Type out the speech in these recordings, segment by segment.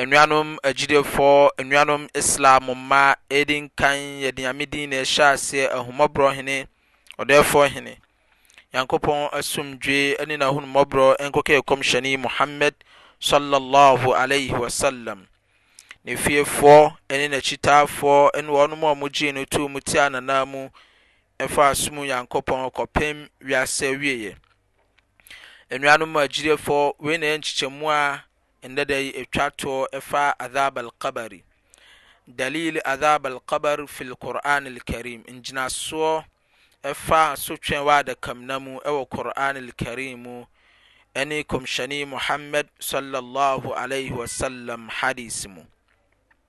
Anuanom agyidifoɔ, anuanom Islam mma, ɛdi nkan yɛde Nyame din na ɛhyɛ aseɛ, Ahummɔborɔ Hene, Ɔdɛɛfoɔ Hene. Nyankopɔn asomdwoe ne n'ahummɔborɔ nkɔka Ɛkɔmhyɛni Muhammad sallallahu alaihi wasallam, ne fiefoɔ ne n'akyitaafoɔ ne wɔn a wɔgyee no too mu tiaa n'anan mu faa som Nyankopɔn kɔpem wiase awieɛ. Anuanom agyidiefoɔ, wei na ɛyɛ nkyekyɛmu a ɛnnɛ da yi ɛtwa toɔ ɛfa adhab al-qabari. Dalil adhab al-qabar fil Qur'an al-Karim. Ngyinasoɔ ɛfa asotwɛn wɔ adakamena mu ɛwɔ Qur'an al-Karim mu ɛne Kɔmhyɛni Muhammad sallallahu alayhi wa sallam hadith mu.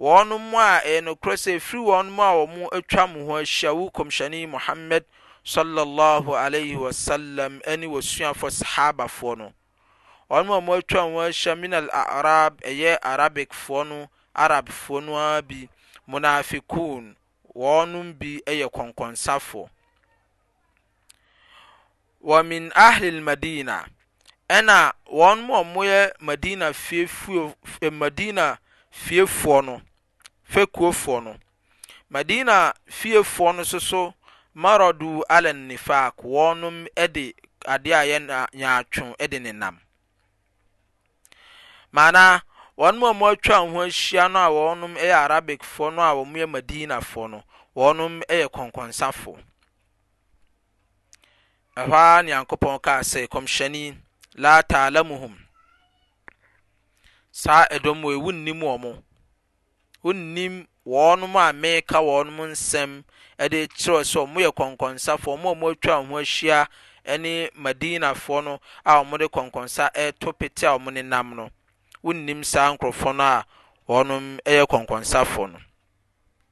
Wɔn mu a ɛyɛ nokorɛ sɛ ɛfiri wɔn mu a wɔn atwa mo ho ahyia wo Kɔmhyɛni Muhammad Sallallahu Alaihi Wasallam ne w'asuafoɔ Sahabafoɔ no. Wɔn mu a wɔn atwa wo ho ahyia Min Al-A'rab ɛyɛ Arabicfoɔ no, Arabfoɔ no ara bi, Munafiqun, wɔnom bi yɛ kɔnkɔnsafoɔ. Wɔ min ahli lmadina, ɛna wɔn mu a wɔyɛ Madina fiefuo eh, Madina fiefoɔ no, fekuofoɔ no. Madina fiefoɔ no soso maradu ala nifak, wɔnom de adeɛ a yɛ nyaatwo de nenam. Maana, wɔn mu a wɔatwa ho ahyia no a wɔnom yɛ Arabicfoɔ no a wɔyɛ Madinafoɔ no, wɔnom yɛ kɔnkɔnsafoɔ. Ɛhɔ ara Nyankopɔn kaa sɛ, Kɔmhyɛni, laa taalamuhum, saa ɛdɔm wei wonnim wɔn, wonnim wɔnom a meka wɔnom nsɛm de kyerɛ sɛ wɔn yɛ kɔnkɔnsafoɔ, wɔn a wɔn atwa wɔn ho ahyia ne Madinafoɔ no a wɔn de kɔnkɔnsa ɛreto pete a wɔn nenam no, wonnim saa nkorɔfoɔ no a wɔnom yɛ kɔnkɔnsafoɔ no.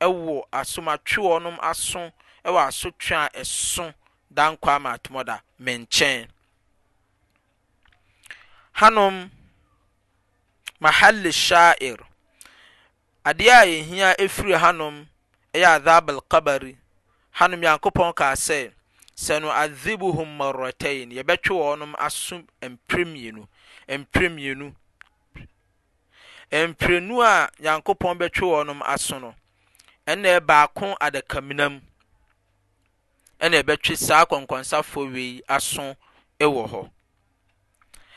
wɔ asomatweɔ nom aso wɔ asotwe a ɛso da nkwa ama atomɔda Me nkyɛn. Hanom, Mahall Shaair, adeɛ a yɛhia firi hanom yɛ Adhaab Al-Qabari, hanom Nyankopɔn kaa sɛ, Sanu'adhibuhum marratayn, Yɛbɛtwe wɔnom aso mprɛ mmienu, mprɛ mmienu. Mprenu a Nyankopɔn bɛtwe wɔnom aso no, ɛnneɛ baako adakamena mu ɛna ɛbɛtwe saa kɔnkɔnsafoɔ wei aso wɔ hɔ.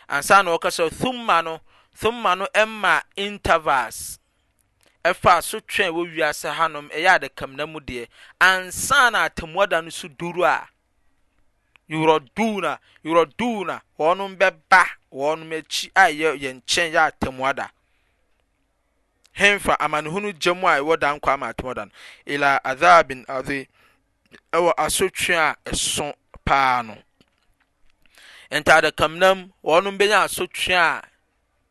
Ansa na wɔka sɛ thumma no, thumma no ɛma intervals ɛfa so twɛn wɔ wiase hanom ɛyɛ adakamena mu deɛ ansa na atemmuada no so duru a Yuroduna, Yuroduna, wɔnom bɛba wɔnom akyi a ɛyɛ yɛn nkyɛn yɛ atemmuada. Henfa amanehunu gya mu a ɛwɔ da nkwa ama atemmuada no. Ila adhabin adhi, ɛwɔ asotwe a ɛso paa no. Ntadakamnam, wɔnom bɛnya asotwe a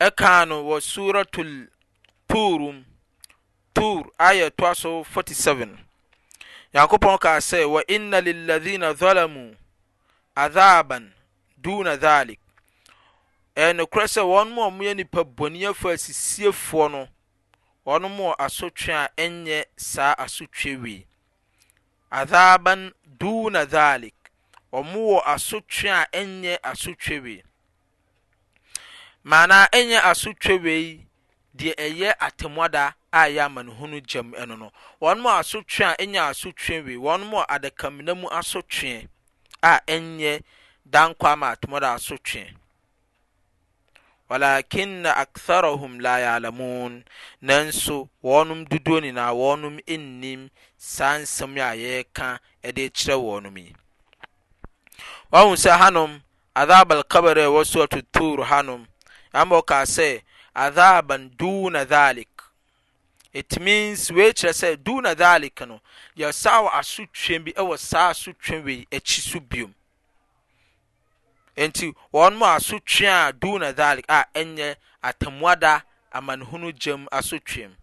ɛkaa no wɔ Suuratul Tuur mu, Tuur aayah a ɛtoa so 47. Nyankopɔn kaa sɛ, Wa inna lilladhina zalamu adhaban duna dhalik. Ɛyɛ nokorɛ sɛ wɔn mu a wɔyɛ nipa bɔneyɛfoɔ asisiefoɔ no, wɔn mu wɔ asotwe a ɛnyɛ saa asotwe wei. Adhaban duna dhalik. Wɔn wɔ asotwe a ɛnyɛ asotwe wei. Ma na ɛnyɛ asotwe wei deɛ ɛyɛ atemmuada a ɛyɛ amanehunu gyam ɛno no, wɔn a asotwe a ɛnyɛ asotwe wei, wɔn a adakamena mu asotwe a ɛnyɛ dankwa ama atemmuada asotwe. walakinna aktharahum la ya'lamun nanso wɔnom dodoɔ nyinaa wɔnom nnim saa nsɛm a yɛreka de kyerɛ wɔnom yi wahu sɛ hanom Adhaab al-Qabr a ɛwɔ Surat Al-Tur hanom, Nyankopɔn ɔkaa sɛ, Adhaaban duuna dhalik. It means, wei kyerɛ sɛ, duuna dhalik no, yɛsaa wo asotweɛ bi wɔ saa asotwe wei akyi so bio. Enti, wɔn mu asotwe a duuna dhalik a ɛnyɛ atemmuada amanehunu gyam asotweɛ mu,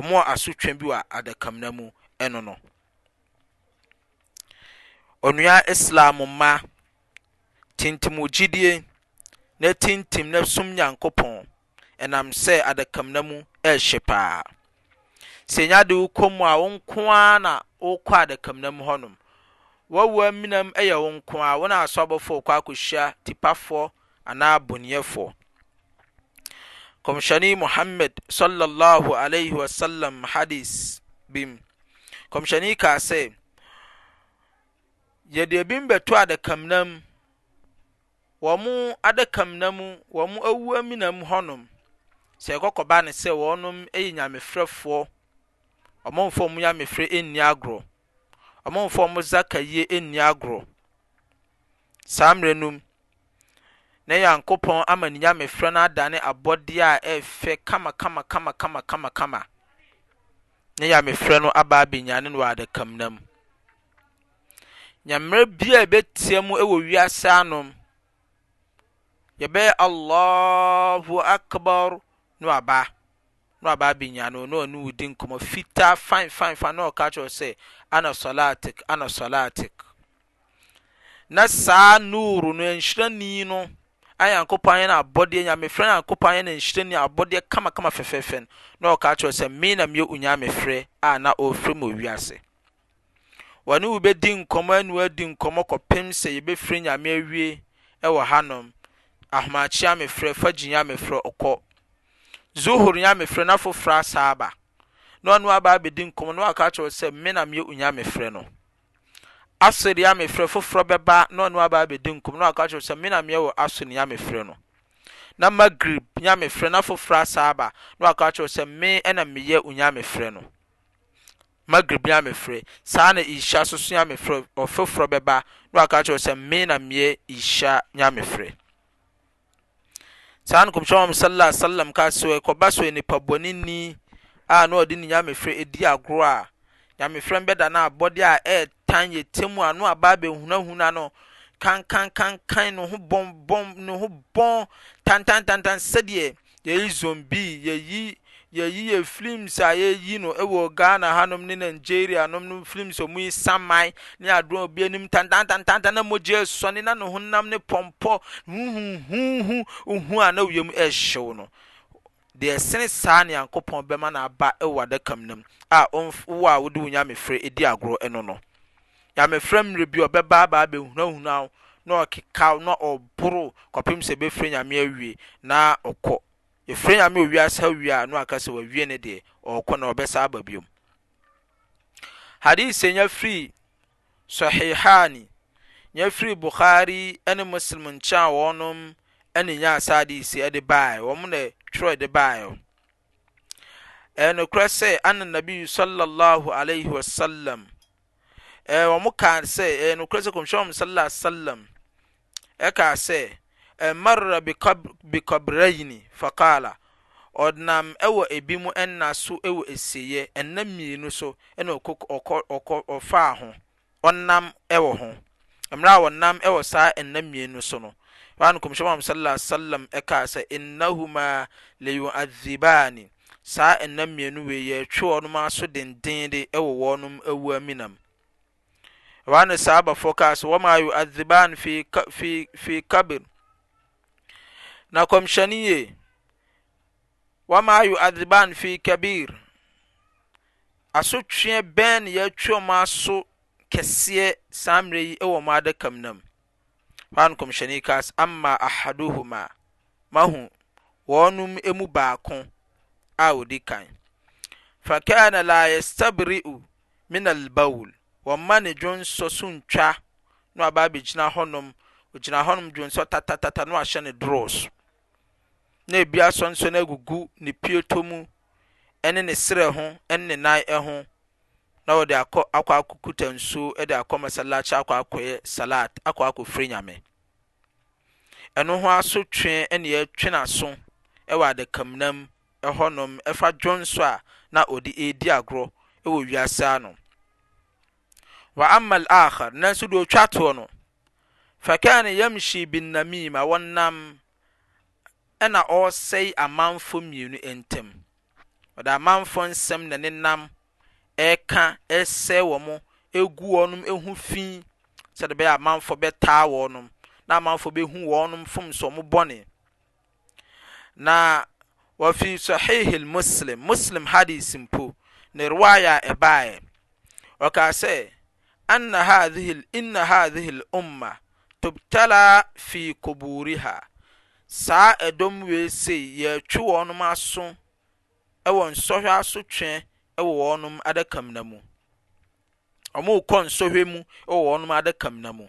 wɔn wɔ asotwe bi wɔ adakamena mu, ɛno no. Onua Islam mma, Tintim wo gyidie na tintim na som Nyankopɔn ɛnam sɛ adakamena mu ɛhye paa. Sɛ ɛnya de wo kɔ mu a wo nko ara na wokɔ adakamena mu hɔ nom. W'awu amena mu ɛyɛ wo nko ara, wo na asɔ abɔfoɔ rekɔ akɔhyia tipafoɔ anaa boniɛfoɔ. Kɔmhyɛni Muhammad sallallahu alaihi wasallam hadis bi mu. Kɔmhyɛni kaa sɛ, Yɛde ebinom bɛto adakamena mu, wɔn adakamena mu, wɔn awu amena mu hɔnom, sɛ ɛkɔkɔba no sɛ wɔnom yɛ nyamefrɛfoɔ, wɔmfa wɔn nyamefrɛ nni agorɔ, wɔmfa wɔn zakayie nni agorɔ. Saa mmerɛ no mu, na Nyankopɔn ama ne nyamefrɛ no adane abɔdeɛ a ɛyɛ fɛ kamakamakamakama, ne nyamefrɛ no aba abɛnyane no wɔ adakamena mu. Na mmerɛ biara a yɛbɛteam wɔ wiase ano, yɛbɛyɛ Allahu Akbar na waba, na waba abɛnya no na ɔne wo di nkɔmmɔ fitaa fine fine fine na ɔka akyerɛ wo sɛ, Ana Swalaatik, Ana Swalaatik. Na saa Nuuru no, nhyirani no, a Nyankopɔn ayɛ no abɔdeɛ, Nyamefrɛ no Nyankopɔn ayɛ no nhyirani, abɔdeɛ kamakama fɛfɛɛfɛ no, na ɔka akyerɛ wo sɛ, Me na meyɛ Onyamefrɛ a na ɔrefrɛ mu wɔ wiase. Wɔne wo bɛdi nkɔmmɔ ɛne wo adi nkɔmmɔ kɔpem sɛ yɛbɛfrɛ Nyame awie ɛwɔ hanom, Ahomakye Nyamefrɛ, Fajr Nyamefrɛ, ɔkɔ. Zuhur Nyamefrɛ na foforɔ asan aba, na ɔne wo aba abɛdi nkɔmmɔ na waka akyerɛ wo sɛ me na meyɛ Onyamefrɛ no. Asr Nyamefrɛ, foforɔ bɛba na ɔne wo aba abɛdi nkɔmmɔ na waka akyerɛ wo sɛ me na meyɛ wo Asr Nyamefrɛ no. Na Maghrib Nyamefrɛ na foforɔ asan aba na waka akyerɛ wo sɛ me na meyɛ Onyamefrɛ no. Maghrib biara mefrɛ, saa na Isha nso so nya mefrɛ, ɔfoforɔ bɛba na waka akyerɛ wo sɛ me na meyɛ Isha nya mefrɛ. Saa na Kɔmhyɛn Muhammad sallallahu alaihi wasallam ka sɛ ɛkɔba so nipa bɔneni a na ɔde ne nyamefrɛ edi agorɔ a, nyamefrɛ no bɛda no abɔde a ɛretan yɛ tɛ mu a ano aba abɛhunahuna no kankankankan ne ho bɔnbɔn ne ho bɔn tantantantan sɛdeɛ Yɛyi zombie, yɛyi yɛyi yɛ films a yɛyi no wɔ Ghana hanom ne Nigeria nom no films ɔmo yi saman ne adoɔ obi anim tantantantantan na mogya ɛsɔne na ne honam ne pɔmpɔ huhuhuhu ohu a na oyam ɛhyew no deɛ ɛsene saa ne Nyankopɔn bɛma no aba wɔ adakam nam a ɔmf wo a wode wo nyamefrɛ ɛdi agorɔ ɛno no Nyamefrɛ mmerɛ bi ɔbɛba aba abɛhunahuna wo na ɔkeka wo na ɔboro wo kɔpem sɛ bɛfrɛ Nyame awie na ɔkɔ. Yɛfrɛ Nyame wɔ wiase ha wie a na waka sɛ wawie ne deɛ, ɔɔkɔ na ɔbɛsan aba biom. Hadith sɛ nya firi Sɔhihani, nya firi Bukhari ne Muslim nkyɛn a wɔnom ɛne nyaa saa hadith yi ɛde baeɛ, wɔn na twerɛ ɛde baeɛ. Ɛyɛ nokorɛ sɛ anna nabi sallallahu alaihi wasallam ɛɛ wɔn kaa sɛ ɛyɛ nokorɛ sɛ kɔmhyɛn wɔn sallallahu alaihi wasallam ɛkaa sɛ ɛmarra bikɔbrɛyini fakala ɔnam ɛwɔ ebi mu ɛnna so ɛwɔ esieɛ ɛnna mmienu so ɛna ɔkɔ ɔkɔ ɔkɔ ɔfaa ho ɔnam ɛwɔ ho mmerɛ a wɔnam wɔ saa nna mmienu so no, ɛhɔ a na Nkɔmhyɛni Muhammad sallallahu alaihi wasallam kaa sɛ, Innahuma leyu'adhibaani, saa nna mmienu wei yɛretwe wɔnom aso dendeende wɔ wɔnom awu amena mu. Ɛhɔ a na sahabafoɔ kaa sɛ, wɔma yu'adhibaani fi, fi, fi kabir. Na kɔmhyɛni ye, wɔma yu'adhibaani fi kabir. Asotweɛ bɛn na yɛatwe wɔn aso kɛseɛ saa mmerɛ yi wɔ wɔn adaka mu nam. Hɔ ara Nkɔmhyɛni kaa sɛ, Amma ahaduhuma, mahu wɔnom mu baako a ɔdi kan, fakana laa yastabiri'u minal bawl, wɔmma ne dwonsɔ so ntwa, na waba abɛgyina hɔnom, ɔgyina hɔnom dwonsɔ tatatata na wahyɛ ne drɔs, na ebi asɔnsɔn agugu ne pieto mu ɛne ne serɛ ho ɛne ne nan ɛho na wɔde akɔ akɔ akɔkuta nsuo ɛde akɔ masalaakyi akɔ akɔyɛ salaat akɔ akɔfiri nyame ɛno ho aso twe ɛne yɛtwe n'aso ɛwɔ adakamena mu ɛhɔnom ɛfa dwonso a na ɔde ɛredi agorɔ ɛwɔ wiase ano wa amma al akhar nanso deɛ ɔtwa toɔ no fakane yamshi bin namima wɔnam na ɔresɛe amamfõ mmienu ntam. Ɔde amamfõ nsɛm na ɛnenam reka resɛe wɔn, regu wɔn ho fi sɛdeɛ ɛbɛyɛ a amamfõ bɛtaa wɔn, na amamfõ bɛhu wɔn mfomsoɔ, wɔn bɔne. Na wɔfi Sɔhihil Muslim, Muslim hadis mpo, ne riwaayah a ɛbaeɛ, ɔkaa sɛ, anna hadhihil inna hadhihil umma tubtala fi kuburiha, saa ɛdɔm wei sei yɛretwe wɔnom aso wɔ nsɔhwɛ asotwe wɔ wɔnom adakamina mu, wɔrekɔ nsɔhwɛ mu wɔ wɔnom adakamina mu.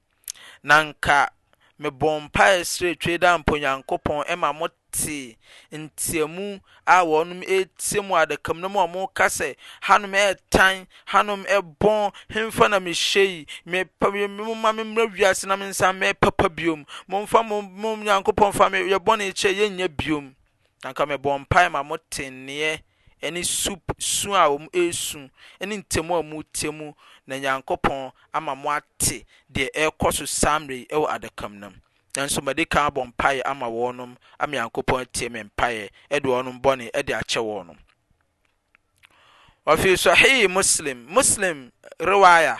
Na nka mebɔ mpae srɛ Tweedaampo Nyankopɔn ma mo te nteamu a wɔnom retea mu adakam no mu a wɔka sɛ, Hanom ɛretan, hanom ɛbɔn, hemfa na mehyɛ yi? Mepa, momma me mmra wiase na mensan mmɛyɛ papa biom. Momfa mo, mo Nyankopɔn fa me, yɛ bɔne kyɛ, yɛnnyɛ biom. Na anka mebɔ mpae ma mo te nneɛ ɛne su su a wɔn ɛresu ɛne ntɛmu a wɔn retɛ mu na Nyankopɔn ama mo ate deɛ ɛrekɔ so saa mmerɛ yi ɛwɔ adakam no mu. Nanso madi kan abɔ mpaeɛ ama wɔnom ama Nyankopɔn atie me mpaeɛ ɛde wɔnom bɔne ɛde akyɛ wɔnom. Wa fi Sɔhii Muslim, Muslim Riwaayah,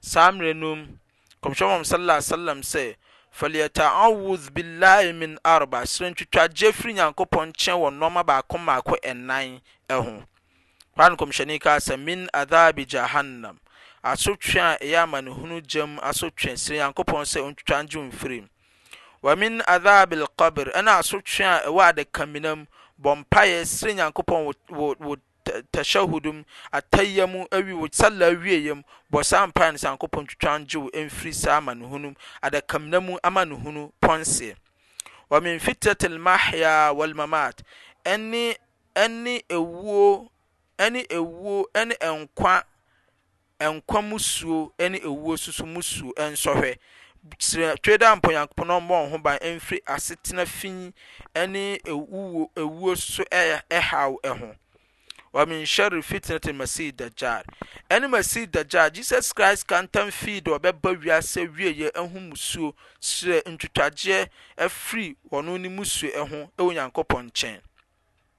Saa mmerɛ no mu, Nkɔmhyɛni Muhammad sallallahu alaihi wasallam se, Falyata'awwadh billahi min arba', srɛ ntwitwagyeɛ firi Nyankopɔn nkyɛn wɔ nnoɔma baako mmaako nnan ho. Hɔ ara na Nkɔmhyɛni kaa sɛ, Min adhaabi Jahannam, asotwe a ɛyɛ amanehunu gya mu asotwe, srɛ Nyankopɔn sɛ ɔntwitwa ngye wo mfiri mu. Wa min adhaabi al-qabr, ɛna asotwe a ɛwɔ adakamena mu, bɔ mpaeɛ srɛ Nyankopɔn wo, wo, wo, tashahhud mu, atahiyya mu awi wɔ sallah awieɛ mu, bɔ saa mpaeɛ no Sankopɔn twitwa ngye wo mfiri saa amanehunu mu, adakamena mu amanehunu pɔnseɛ. Wa min fitnatil mahya wal mamat, ɛne ɛne ɛwuo ɛne ɛwuo ɛne ɛnkwa nkwa mu suo ne owuo soso mu suo nsɔhwɛ. Srɛ Tweedaampɔ Nyankopɔn na ɔmmɔ wo ho ban mfiri asetena fi ne owuo owuo soso haw ho. Wa min sharri fitnatil masiih dajjaal ɛne Masiih Dajjaal, Jesus Christ ka ntam fii deɛ ɔbɛba wiase awieeɛ ho musuo. Srɛ ntwitwagyeɛ firi wɔn ne musuo ho wɔ Nyankopɔn nkyɛn.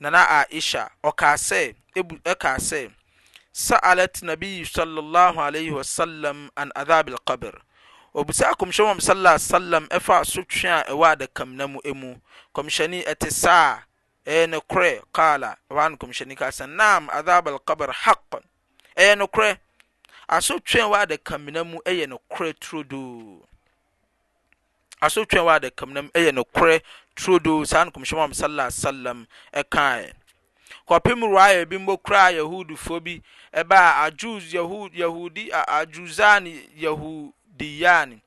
Nana Aisha, ɔkaa sɛ, ebu, ɛkaa sɛ, Sa'alat Nabiyu sallallahu alayhi wa sallam an adhab al-qabr. Obisaa Kɔmhyɛni Muhammad sallallahu alayhi wa sallam ɛfa asotwe a ɛwɔ adakamena mu emu. Kɔmhyɛni, ɛte saa? Ɛyɛ nokorɛ? Qaala, ɛhɔ ara na Kɔmhyɛni kaa sɛ, Naam adhab al-qabr haqqun. Ɛyɛ nokorɛ. Asotwe a ɛwɔ adakamena mu yɛ nokorɛ turodoo. asotwe a ɛwɔ adakam no mu yɛ nokorɛ turodoo, saa na Kɔmhyɛni Muhammad sallallahu alaihi wasallam kaeɛ. Kɔpem ruwaaya bi mpo koraa a Yahudifoɔ bi ɛbaa a, Ajuz, Yahud, Yahudi, Ajuzani, Yahudiyani.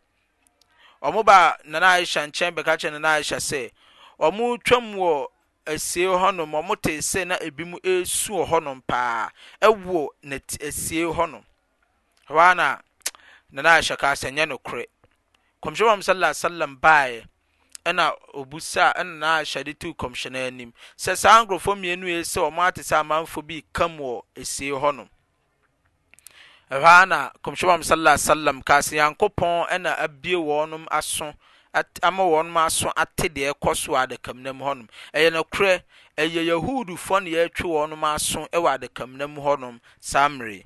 Wɔn baa Nana Aisha nkyɛn bɛka kyerɛ Nana Aisha sɛ, wɔn twam wɔ asie hɔnom, wɔn tee sɛ na ebi mu esu wɔ hɔnom paa, ɛwɔ n'asie hɔnom. Ɛhɔ ara na Nana Aisha kaa sɛ, nyɛ nokorɛ. Kɔmhyɛni Muhammad sallallahu alaihi wasallam baeɛ, ɛna obusaa, ɛna na Aisha de tuu Kɔmhyɛni anim sɛ saa nkurɔfoɔ mmienu yi sɛ wɔn ara te sɛ amanfoɔ bi rekam wɔ esie hɔnom. Ɛhɔ ara na Kɔmhyɛni Muhammad sallallahu alaihi wasallam kaa sɛ Nyankopɔn ɛna abue wɔnom aso at, ama wɔnom aso ate deɛ ɛkɔ so wɔ adakamena mu hɔnom. Ɛyɛ nokorɛ, ɛyɛ Yahudufoɔ na yɛretwe wɔnom aso wɔ adakamena mu hɔnom saa mmerɛ yi.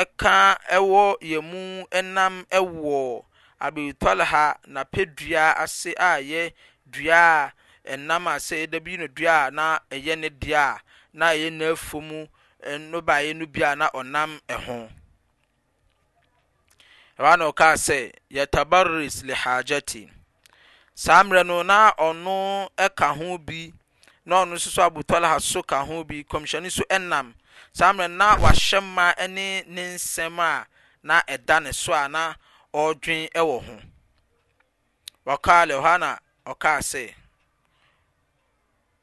ɛka wɔ yɛn mu nam wɔ Abi Talha n'apɛdua ase a yɛ dua a ɛnam ase a yɛda bi no dua a na ɛyɛ ne deɛ a na ɛyɛ n'afo mu nnɔbaeɛ no bi a na ɔnam ho. Ɛhɔ ara na ɔkaa sɛ, Yatabarris li haajati. Saa mmerɛ no, na ɔno ka ho bi, na ɔno nso so Abu Talha so ka ho bi, kɔmhyɛni so nam. Saa mmerɛ no, na wahyɛ ma ne ne nsɛm a na ɛda ne so a na ɔredwen wɔ ho. Wakaale, ɛhɔ ara na ɔkaa sɛ,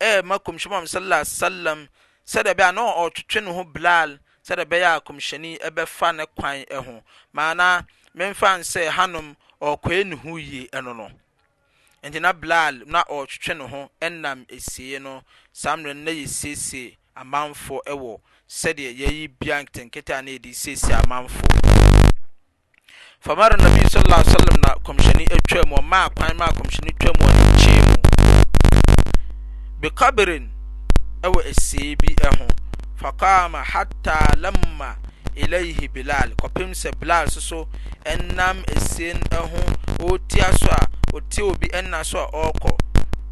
rema Kɔmhyɛni Muhammad sallallahu alaihi wasallam sɛdeɛ ɛbɛyɛ a na ɔretwetwe ne ho Bilal sɛdeɛ ɛbɛyɛ a Kɔmhyɛni bɛfa ne kwan ho. Maana memfa no sɛ hanom ɔrekɔyɛ ne ho yie ɛno no. Nti na Bilal na ɔretwetwe ne ho ɛnam esiei no. Saa mmerɛ no na yɛsiesie amanfoɔ ɛwɔ sɛdeɛ yɛyi bia nketenkete a na yɛde siesie amanfoɔ. Famara Nabi sallallahu alaihi wasallam na kɔmhyɛni atwa mu ɔmaa kwan maa kɔmhyɛni twa mu ɔne nkyɛn mu bikabirin ɛwɔ ɛsee bi ɛho fakama hatta lamma ilayhi bilal kɔpem sɛ bilal soso ɛnam ɛseen ɛho ɔtia so a ɔtia obi ɛnna so a ɔrekɔ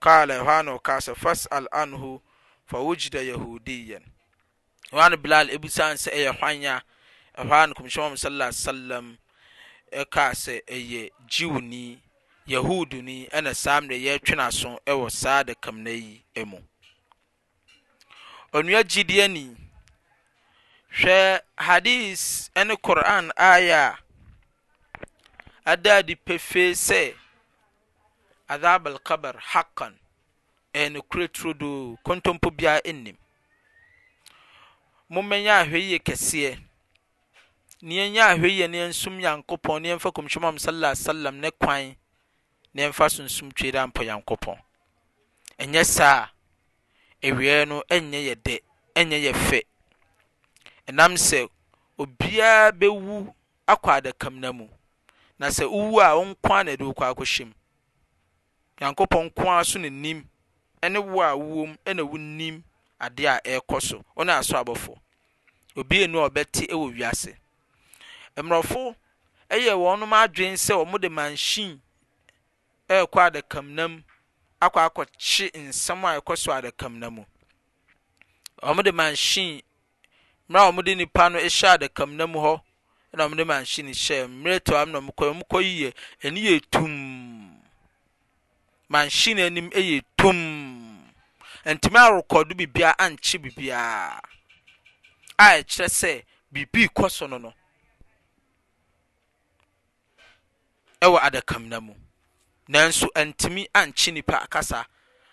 Qaala, ɛhɔ ara na ɔkaa sɛ, Fas'al anhu fa wujida Yahuudiyyan. Ɛhɔ ara na Bilaal ɛbisaa no sɛ, ɛyɛ hwan a? Ɛhɔ ara na Kɔmhyɛni Muhammad Sallallahu Alaihi Wasallam ɛkaa sɛ, ɛyɛ Jewni, Yahuuduni, ɛna saa mmerɛ yɛretwe n'aso wɔ saa adakamena yi mu. Onua gyidieni, hwɛ hadis ne Qur'aan aya a ada adi pefee sɛ Adhaab al-Qabr haqqan, ɛyɛ nokorɛ turodoo, kontompo biara nnim. Momma ɛnyɛ ahwɛyie kɛseɛ na yɛnyɛ ahwɛyie na yɛnsom Nyankopɔn na yɛmfa Kɔmhyɛni Muhammad sallallahu alaihi wasallam ne kwan na yɛmfa sunsum twedaa mpo Nyankopɔn. Ɛnyɛ saa a, awieeɛ no ɛnyɛ yɛ dɛ, ɛnyɛ yɛ fɛ. Ɛnam sɛ obiara bɛwu akɔ adakamena mu, na sɛ wowu a, wo nko ara na ɛde wo kɔ akɔhyɛ mu. Nyankopɔn nko ara so ne nim, ɛne wo a wowɔ mu ɛna wonim adeɛ a ɛrekɔ so, wo ne asɔ abɔfoɔ. Obi nni hɔ a ɔbɛte wɔ wiase, Mmorɔfo yɛ wɔn adwene sɛ wɔde manhyin rekɔ adakamena mu akɔ akɔkye nsɛm a ɛkɔ so adakamena mu. Wɔde manhyin mmerɛ a wɔde nipa no hyɛ adakamena mu hɔ na wɔde manhyin hyɛ mmerɛ toa mu na wɔkɔ wɔkɔ yi yɛ ɛni yɛ tumm. Manhyin anim yɛ tumm. Antumi arekɔdo biribiara ankye biribiara a ɛkyerɛ sɛ biribi rekɔ so no no wɔ adakamena mu. Nanso antumi ankye nipa kasa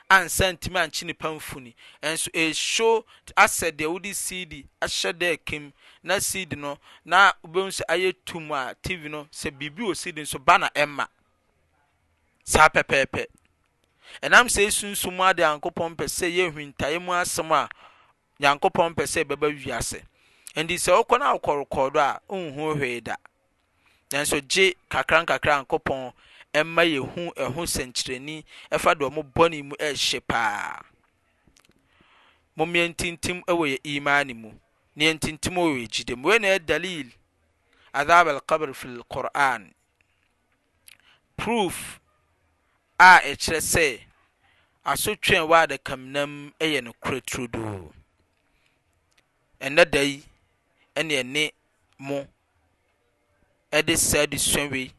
ansa antumi ankye nipa mfoni. Nanso ɛresho asɛ deɛ wode CD ahyɛ dɛɛk mu na CD no na wobɛhu sɛ ayɛ tumm a TV no sɛ biribi wɔ CD no so ba na ɛmma. saa pɛpɛɛpɛ. Ɛnam saa sunsum mu ade a Nyankopɔn pɛ sɛ yɛ nhwintaeɛ mu asɛm a Nyankopɔn pɛ sɛ ɛbɛba wiase. Ɛnti sɛ wokɔ na wokɔ rekɔɔdo a, wonhu hwee da. Nanso gye kakrankakra a Nyankopɔn ɛma yɛhu ɛho sɛnkyerɛni ɛfa deɛ wɔn bɔne mu ɛhye paa. Momeɛ ntintim wɔ yɛ imaani mu, ne yɛ ntintim wɔ yɛ gyide mu. Wei na ɛyɛ dalil, adhab al-qabr fil Qur'an. Proof a ɛkyerɛ sɛ asotwe a ɛwɔ adakamena mu yɛ nokorɛ turodoo. Ɛnnɛ da yi ɛna ɛne mo ɛde saa adesua wei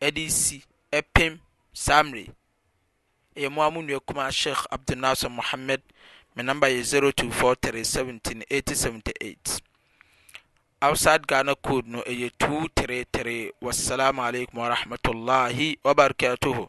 ɛde resi ɛpem saa mmerɛ yi. Ɛyɛ mo ara mo nua kumaa Sheikh Abdulnasir Mohammed, me number yɛ zero two four three seventeen eighty seventy eight. Outside Ghana code no ɛyɛ two three three. Wassalamu alaikum warahmatullahi wabarakatuhu.